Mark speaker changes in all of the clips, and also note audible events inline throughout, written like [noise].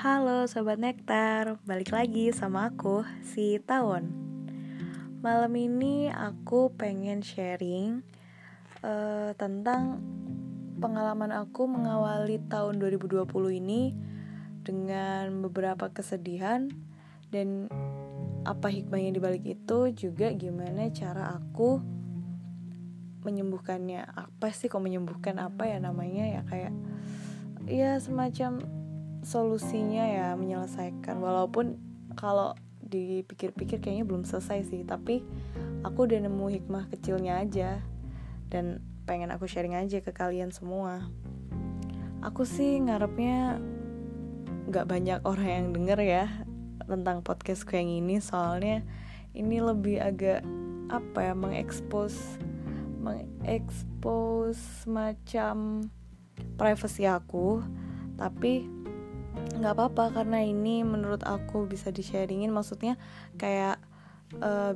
Speaker 1: Halo Sobat Nektar, balik lagi sama aku, si Tawon. Malam ini aku pengen sharing uh, tentang pengalaman aku mengawali tahun 2020 ini Dengan beberapa kesedihan dan apa hikmahnya dibalik itu juga gimana cara aku menyembuhkannya. Apa sih kok menyembuhkan? Apa ya namanya ya? Kayak ya semacam solusinya ya menyelesaikan. Walaupun kalau dipikir-pikir kayaknya belum selesai sih tapi aku udah nemu hikmah kecilnya aja dan pengen aku sharing aja ke kalian semua. Aku sih ngarepnya nggak banyak orang yang denger ya tentang podcastku yang ini soalnya ini lebih agak apa ya mengekspos mengekspos macam privacy aku. Tapi nggak apa-apa karena ini menurut aku bisa di sharingin maksudnya kayak uh,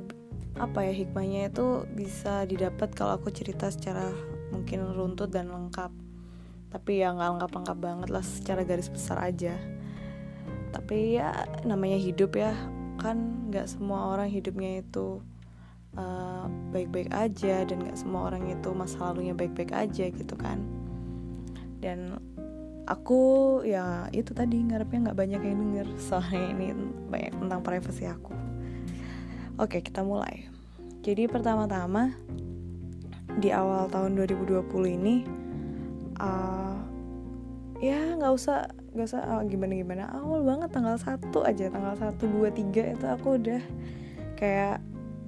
Speaker 1: apa ya hikmahnya itu bisa didapat kalau aku cerita secara mungkin runtut dan lengkap. Tapi ya nggak lengkap-lengkap banget lah secara garis besar aja. Tapi ya namanya hidup ya kan nggak semua orang hidupnya itu eh, baik-baik uh, aja dan nggak semua orang itu masa lalunya baik-baik aja gitu kan. Dan aku ya itu tadi ngarepnya nggak banyak yang denger. Soalnya ini banyak tentang privasi aku. Oke kita mulai. Jadi pertama-tama di awal tahun 2020 ini uh, ya nggak usah nggak usah uh, gimana gimana awal banget tanggal satu aja. Tanggal satu dua tiga itu aku udah kayak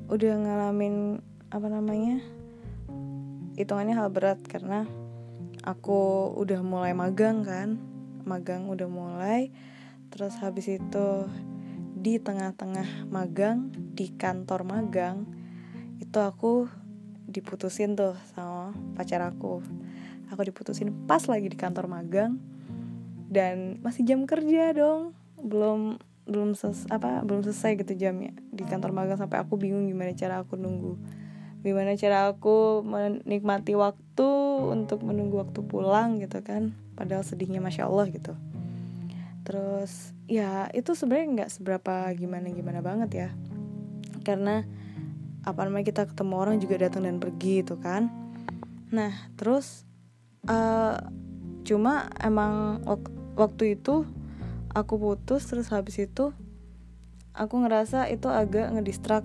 Speaker 1: udah ngalamin apa namanya hitungannya hal berat. Karena aku udah mulai magang kan. Magang udah mulai. Terus habis itu di tengah-tengah magang di kantor magang itu aku diputusin tuh sama pacar aku. Aku diputusin pas lagi di kantor magang dan masih jam kerja dong. Belum belum ses apa belum selesai gitu jamnya di kantor magang sampai aku bingung gimana cara aku nunggu gimana cara aku menikmati waktu untuk menunggu waktu pulang gitu kan? Padahal sedihnya masya allah gitu. Terus ya itu sebenarnya nggak seberapa gimana gimana banget ya. Karena apa namanya kita ketemu orang juga datang dan pergi gitu kan. Nah terus uh, cuma emang wak waktu itu aku putus terus habis itu aku ngerasa itu agak ngedistrak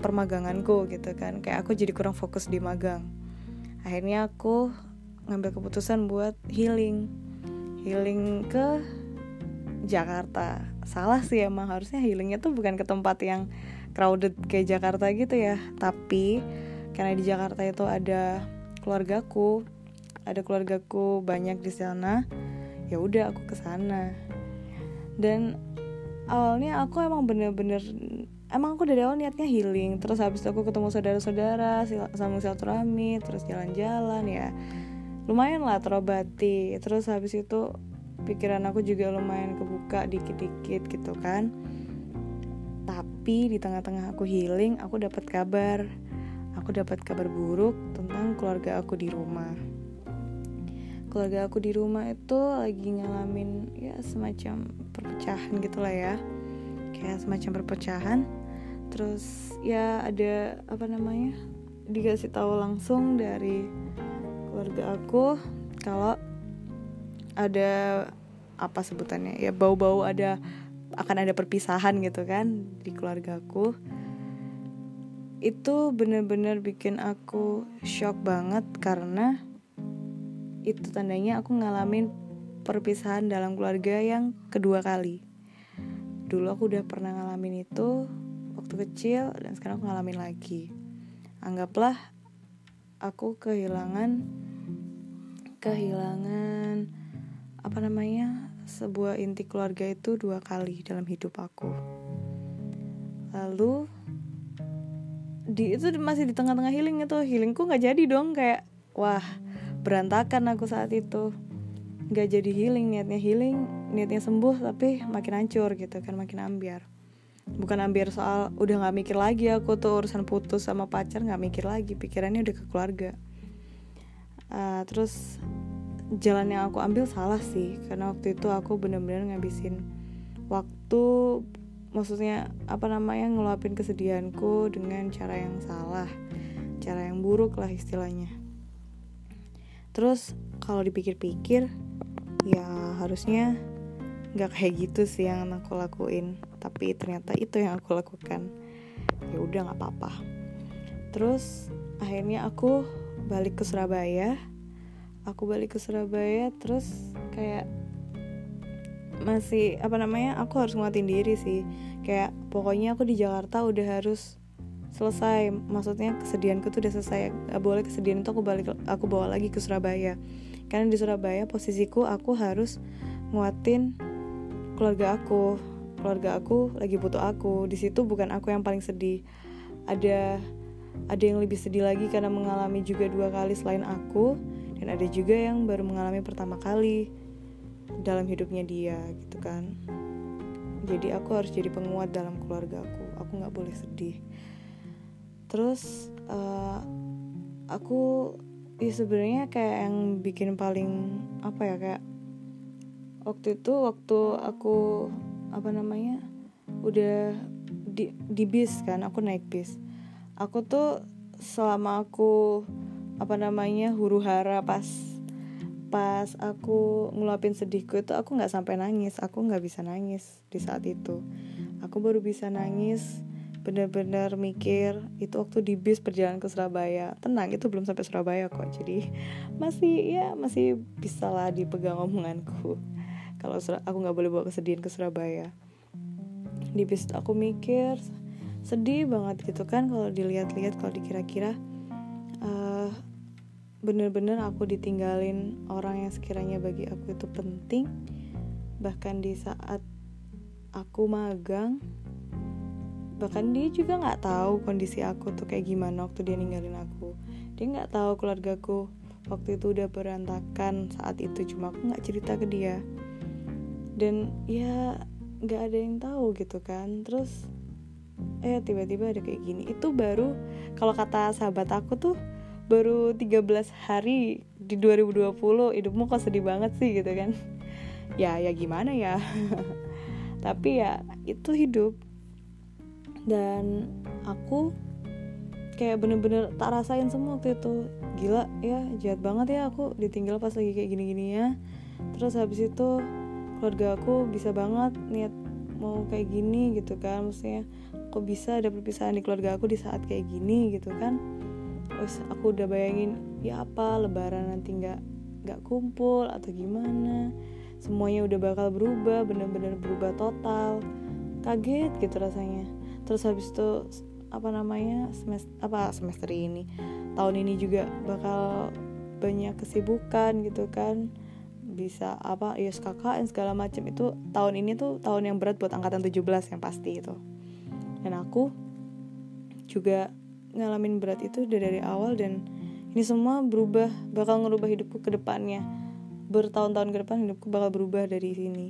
Speaker 1: permaganganku gitu kan. Kayak aku jadi kurang fokus di magang. Akhirnya aku ngambil keputusan buat healing. Healing ke Jakarta. Salah sih emang harusnya healingnya tuh bukan ke tempat yang crowded kayak Jakarta gitu ya. Tapi karena di Jakarta itu ada keluargaku ada keluargaku banyak di sana ya udah aku ke sana. Dan awalnya aku emang bener-bener emang aku dari awal niatnya healing terus habis itu aku ketemu saudara-saudara sama silaturahmi terus jalan-jalan ya lumayan lah terobati. Terus habis itu pikiran aku juga lumayan kebuka dikit-dikit gitu kan. Tapi di tengah-tengah aku healing aku dapat kabar. Aku dapat kabar buruk tentang keluarga aku di rumah. Keluarga aku di rumah itu lagi ngalamin ya semacam perpecahan gitulah ya. Kayak semacam perpecahan terus ya ada apa namanya dikasih tahu langsung dari keluarga aku kalau ada apa sebutannya ya bau-bau ada akan ada perpisahan gitu kan di keluarga aku. Itu bener-bener bikin aku shock banget karena itu tandanya aku ngalamin perpisahan dalam keluarga yang kedua kali. Dulu aku udah pernah ngalamin itu waktu kecil dan sekarang aku ngalamin lagi. Anggaplah aku kehilangan kehilangan apa namanya sebuah inti keluarga itu dua kali dalam hidup aku. Lalu di itu masih di tengah-tengah healing itu. Healingku nggak jadi dong kayak wah berantakan aku saat itu. Nggak jadi healing niatnya healing niatnya sembuh tapi makin hancur gitu kan makin ambiar bukan ambil soal udah nggak mikir lagi aku tuh urusan putus sama pacar nggak mikir lagi pikirannya udah ke keluarga. Uh, terus jalan yang aku ambil salah sih karena waktu itu aku bener-bener ngabisin waktu maksudnya apa namanya ngeluapin kesedihanku dengan cara yang salah cara yang buruk lah istilahnya. Terus kalau dipikir-pikir ya harusnya nggak kayak gitu sih yang aku lakuin. Tapi ternyata itu yang aku lakukan. Ya udah nggak apa-apa. Terus akhirnya aku balik ke Surabaya. Aku balik ke Surabaya terus kayak masih apa namanya aku harus nguatin diri sih. Kayak pokoknya aku di Jakarta udah harus selesai. Maksudnya kesedihanku tuh udah selesai. Gak boleh kesedihan itu aku balik aku bawa lagi ke Surabaya. Karena di Surabaya posisiku aku harus nguatin keluarga aku keluarga aku lagi butuh aku. Di situ bukan aku yang paling sedih. Ada ada yang lebih sedih lagi karena mengalami juga dua kali selain aku dan ada juga yang baru mengalami pertama kali dalam hidupnya dia gitu kan. Jadi aku harus jadi penguat dalam keluarga aku. Aku nggak boleh sedih. Terus uh, aku ya sebenarnya kayak yang bikin paling apa ya kayak waktu itu waktu aku apa namanya udah di, di bis kan aku naik bis. Aku tuh selama aku apa namanya huru hara pas pas aku ngeluapin sedihku itu aku nggak sampai nangis. Aku nggak bisa nangis di saat itu. Aku baru bisa nangis bener-bener mikir itu waktu di bis perjalanan ke Surabaya. Tenang itu belum sampai Surabaya kok. Jadi masih ya masih bisa lah dipegang omonganku kalau aku nggak boleh bawa kesedihan ke Surabaya. Di bis aku mikir sedih banget gitu kan kalau dilihat-lihat kalau dikira-kira uh, bener-bener aku ditinggalin orang yang sekiranya bagi aku itu penting. Bahkan di saat aku magang bahkan dia juga nggak tahu kondisi aku tuh kayak gimana waktu dia ninggalin aku. Dia nggak tahu keluargaku waktu itu udah berantakan saat itu cuma aku nggak cerita ke dia dan ya nggak ada yang tahu gitu kan. Terus eh tiba-tiba ada kayak gini. Itu baru kalau kata sahabat aku tuh baru 13 hari di 2020 hidupmu kok sedih banget sih gitu kan. Ya ya gimana ya? [laughs] Tapi ya itu hidup. Dan aku kayak bener-bener tak rasain semua waktu itu. Gila ya jahat banget ya aku ditinggal pas lagi kayak gini-gini ya terus habis itu keluarga aku bisa banget niat mau kayak gini gitu kan. Maksudnya kok bisa ada perpisahan di keluarga aku di saat kayak gini gitu kan? Terus aku udah bayangin ya apa lebaran nanti nggak nggak kumpul atau gimana? Semuanya udah bakal berubah bener-bener berubah total. Kaget gitu rasanya. Terus habis itu apa namanya semester apa semester ini tahun ini juga bakal banyak kesibukan gitu kan bisa apa ya KKN segala macam. Itu tahun ini tuh tahun yang berat buat angkatan 17 yang pasti itu. Dan aku juga ngalamin berat itu udah dari awal dan ini semua berubah bakal ngerubah hidupku ke depannya. Bertahun-tahun ke depan hidupku bakal berubah dari sini.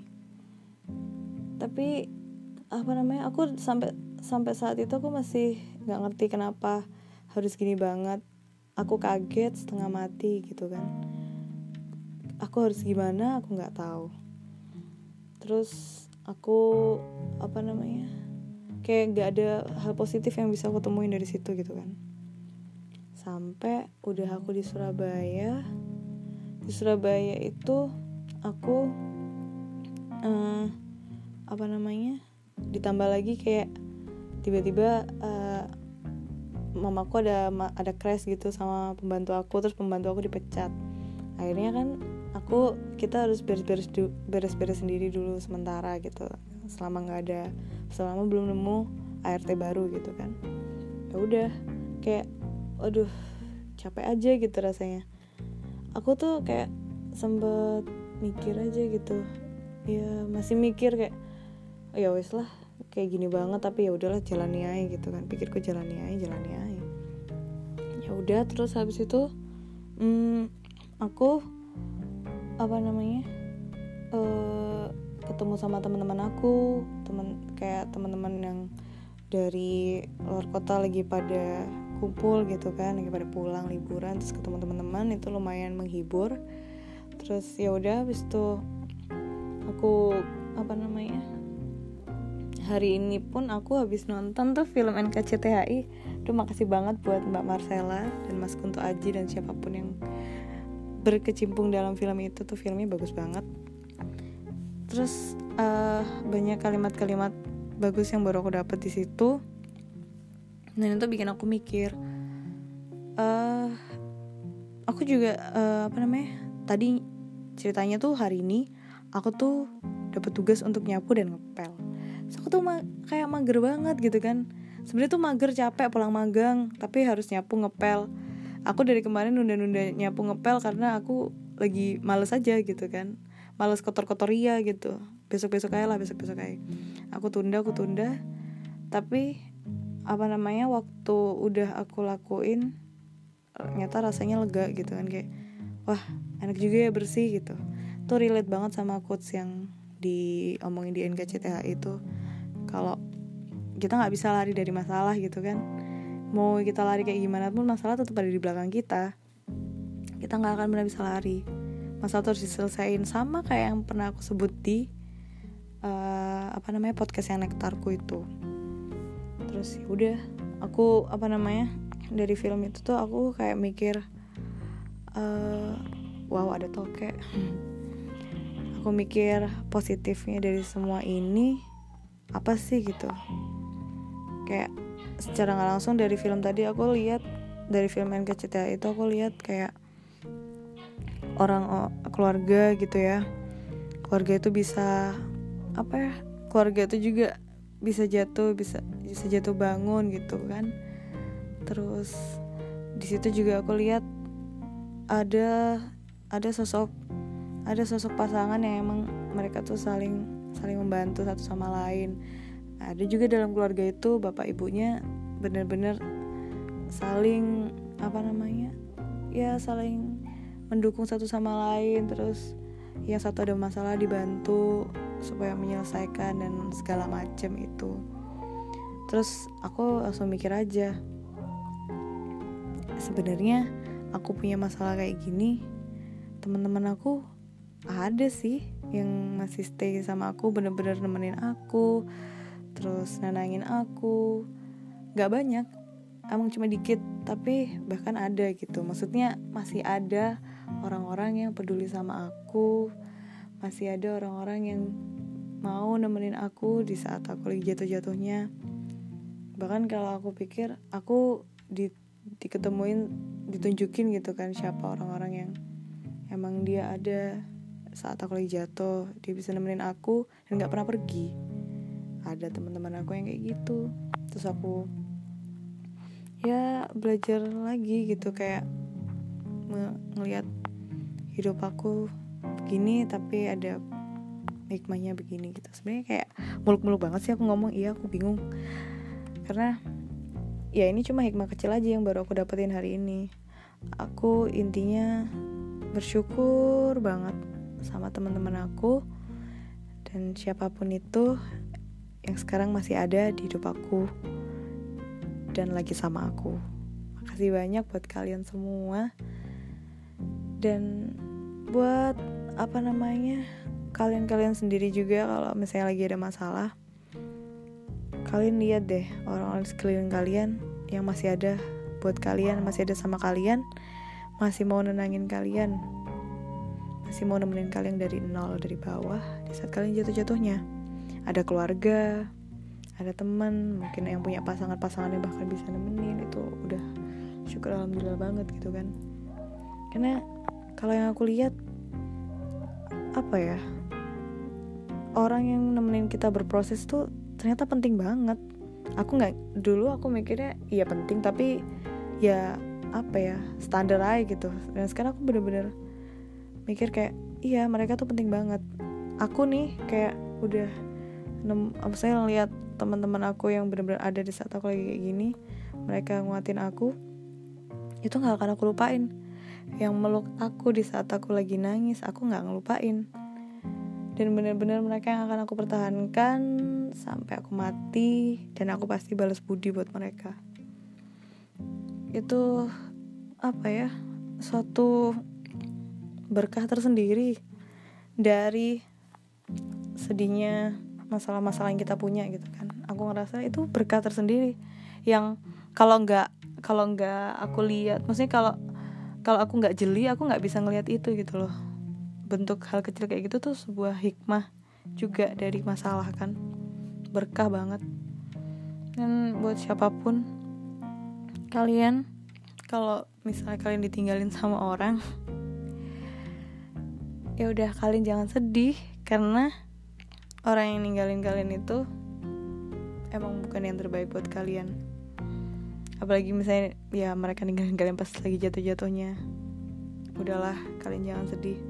Speaker 1: Tapi apa namanya aku sampai sampai saat itu aku masih nggak ngerti kenapa harus gini banget. Aku kaget setengah mati gitu kan aku harus gimana? Aku nggak tahu. Terus aku apa namanya? Kayak nggak ada hal positif yang bisa aku temuin dari situ gitu kan. Sampai udah aku di Surabaya di Surabaya itu aku uh, apa namanya? Ditambah lagi kayak tiba-tiba uh, mamaku ada ada crash gitu sama pembantu aku terus pembantu aku dipecat. Akhirnya kan aku kita harus beres-beres beres-beres sendiri dulu sementara gitu. Selama nggak ada selama belum nemu ART baru gitu kan. Ya udah kayak aduh capek aja gitu rasanya. Aku tuh kayak sempet mikir aja gitu. Ya masih mikir kayak oh, ya wes lah kayak gini banget tapi ya udahlah jalani aja gitu kan. Pikirku jalani aja jalani aja. Ya udah terus habis itu hmm, aku apa namanya uh, ketemu sama teman-teman aku teman kayak teman-teman yang dari luar kota lagi pada kumpul gitu kan lagi pada pulang liburan terus ketemu teman-teman itu lumayan menghibur. Terus ya udah habis itu aku apa namanya hari ini pun aku habis nonton tuh film NKCTHI Tuh makasih banget buat Mbak Marcella dan Mas Kunto Aji dan siapa pun yang berkecimpung dalam film itu tuh filmnya bagus banget. Terus uh, banyak kalimat-kalimat bagus yang baru aku dapet di situ. Dan itu bikin aku mikir uh, aku juga uh, apa namanya tadi ceritanya tuh hari ini aku tuh dapat tugas untuk nyapu dan ngepel. So aku tuh ma kayak mager banget gitu kan. Sebenarnya tuh mager capek pulang magang tapi harus nyapu ngepel aku dari kemarin nunda-nunda nyapu ngepel karena aku lagi males aja gitu kan. Males kotor-kotor iya gitu. Besok-besok aja lah besok-besok aja. Aku tunda aku tunda. Tapi apa namanya waktu udah aku lakuin ternyata rasanya lega gitu kan. Kayak wah enak juga ya bersih gitu. Tuh relate banget sama quotes yang diomongin di NKCTH itu. Kalau kita nggak bisa lari dari masalah gitu kan mau kita lari kayak gimana pun masalah tetap ada di belakang kita. Kita nggak akan pernah bisa lari. Masalah terus diselesaikan. Sama kayak yang pernah aku sebut di uh, apa namanya podcast yang nektarku itu. Terus ya udah aku apa namanya dari film itu tuh aku kayak mikir uh, wow ada toke. Aku mikir positifnya dari semua ini apa sih gitu? Kayak secara nggak langsung dari film tadi aku lihat dari film NKCTH itu aku lihat kayak orang oh, keluarga gitu ya. Keluarga itu bisa apa ya keluarga itu juga bisa jatuh bisa bisa jatuh bangun gitu kan. Terus di situ juga aku lihat ada ada sosok ada sosok pasangan yang emang mereka tuh saling saling membantu satu sama lain ada juga dalam keluarga itu bapak ibunya benar-benar saling apa namanya ya saling mendukung satu sama lain terus yang satu ada masalah dibantu supaya menyelesaikan dan segala macam itu. Terus aku langsung mikir aja sebenarnya aku punya masalah kayak gini teman-teman aku ada sih yang masih stay sama aku bener-bener nemenin aku terus nenangin aku. Gak banyak emang cuma dikit tapi bahkan ada gitu. Maksudnya masih ada orang-orang yang peduli sama aku. Masih ada orang-orang yang mau nemenin aku di saat aku lagi jatuh-jatuhnya. Bahkan kalau aku pikir aku di diketemuin ditunjukin gitu kan siapa orang-orang yang emang dia ada saat aku lagi jatuh dia bisa nemenin aku dan nggak pernah pergi ada teman-teman aku yang kayak gitu. Terus aku ya belajar lagi gitu kayak ngelihat hidup aku begini tapi ada hikmahnya begini gitu. Sebenarnya kayak muluk-muluk banget sih aku ngomong. Iya aku bingung. Karena ya ini cuma hikmah kecil aja yang baru aku dapetin hari ini. Aku intinya bersyukur banget sama teman-teman aku. Dan siapa pun itu yang sekarang masih ada di hidup aku dan lagi sama aku. Makasih banyak buat kalian semua. Dan buat apa namanya? Kalian-kalian sendiri juga kalau misalnya lagi ada masalah, kalian lihat deh orang-orang sekeliling kalian yang masih ada buat kalian, masih ada sama kalian, masih mau nenangin kalian, masih mau nemenin kalian dari nol dari bawah di saat kalian jatuh-jatuhnya. Ada keluarga, ada teman mungkin yang punya pasangan-pasangan yang bahkan bisa nemenin itu udah syukur alhamdulillah banget gitu kan. Karena kalau yang aku lihat apa ya orang yang nemenin kita berproses tuh ternyata penting banget. Aku nggak dulu aku mikirnya iya penting tapi ya apa ya standar aja gitu. Dan sekarang aku bener-bener mikir kayak iya mereka tuh penting banget. Aku nih kayak udah nem, saya ngeliat teman-teman aku yang benar-benar ada di saat aku lagi kayak gini mereka nguatin aku itu nggak akan aku lupain. Yang meluk aku di saat aku lagi nangis aku nggak ngelupain. Dan benar-benar mereka yang akan aku pertahankan sampai aku mati dan aku pasti balas budi buat mereka. Itu apa ya suatu berkah tersendiri dari sedihnya masalah-masalah yang kita punya gitu kan. Aku ngerasa itu berkah tersendiri yang kalau nggak kalau nggak aku lihat maksudnya kalau kalau aku nggak jeli aku nggak bisa ngelihat itu gitu loh. Bentuk hal kecil kayak gitu tuh sebuah hikmah juga dari masalah kan. Berkah banget. Dan buat siapa pun kalian kalau misalnya kalian ditinggalin sama orang ya udah kalian jangan sedih karena orang yang ninggalin kalian itu emang bukan yang terbaik buat kalian. Apalagi misalnya ya mereka ninggalin kalian pas lagi jatuh-jatuhnya. Udahlah kalian jangan sedih.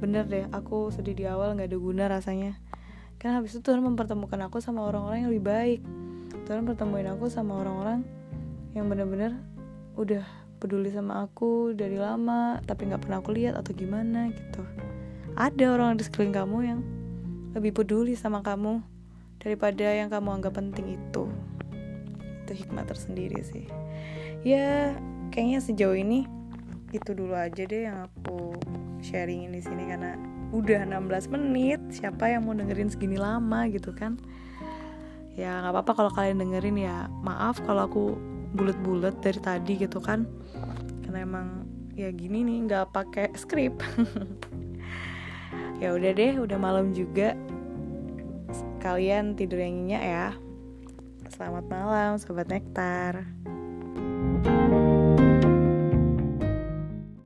Speaker 1: Bener deh aku sedih di awal nggak ada guna rasanya. Kan habis itu Tuhan mempertemukan aku sama orang-orang yang lebih baik. Tuhan pertemuin aku sama orang-orang yang bener-bener udah peduli sama aku dari lama tapi nggak pernah aku lihat atau gimana gitu. Ada orang di sekeliling kamu yang lebih peduli sama kamu daripada yang kamu anggap penting itu. Itu hikmah tersendiri sih. Ya kayaknya sejauh ini itu dulu aja deh yang aku sharingin di sini karena udah 16 menit. Siapa yang mau dengerin segini lama gitu kan? Ya nggak apa-apa kalau kalian dengerin ya. Maaf kalau aku bulet-bulet dari tadi gitu kan. Karena emang ya gini nih nggak pakai skrip [laughs] ya udah deh udah malam juga kalian tidur yang nyenyak ya. Selamat malam sobat nektar.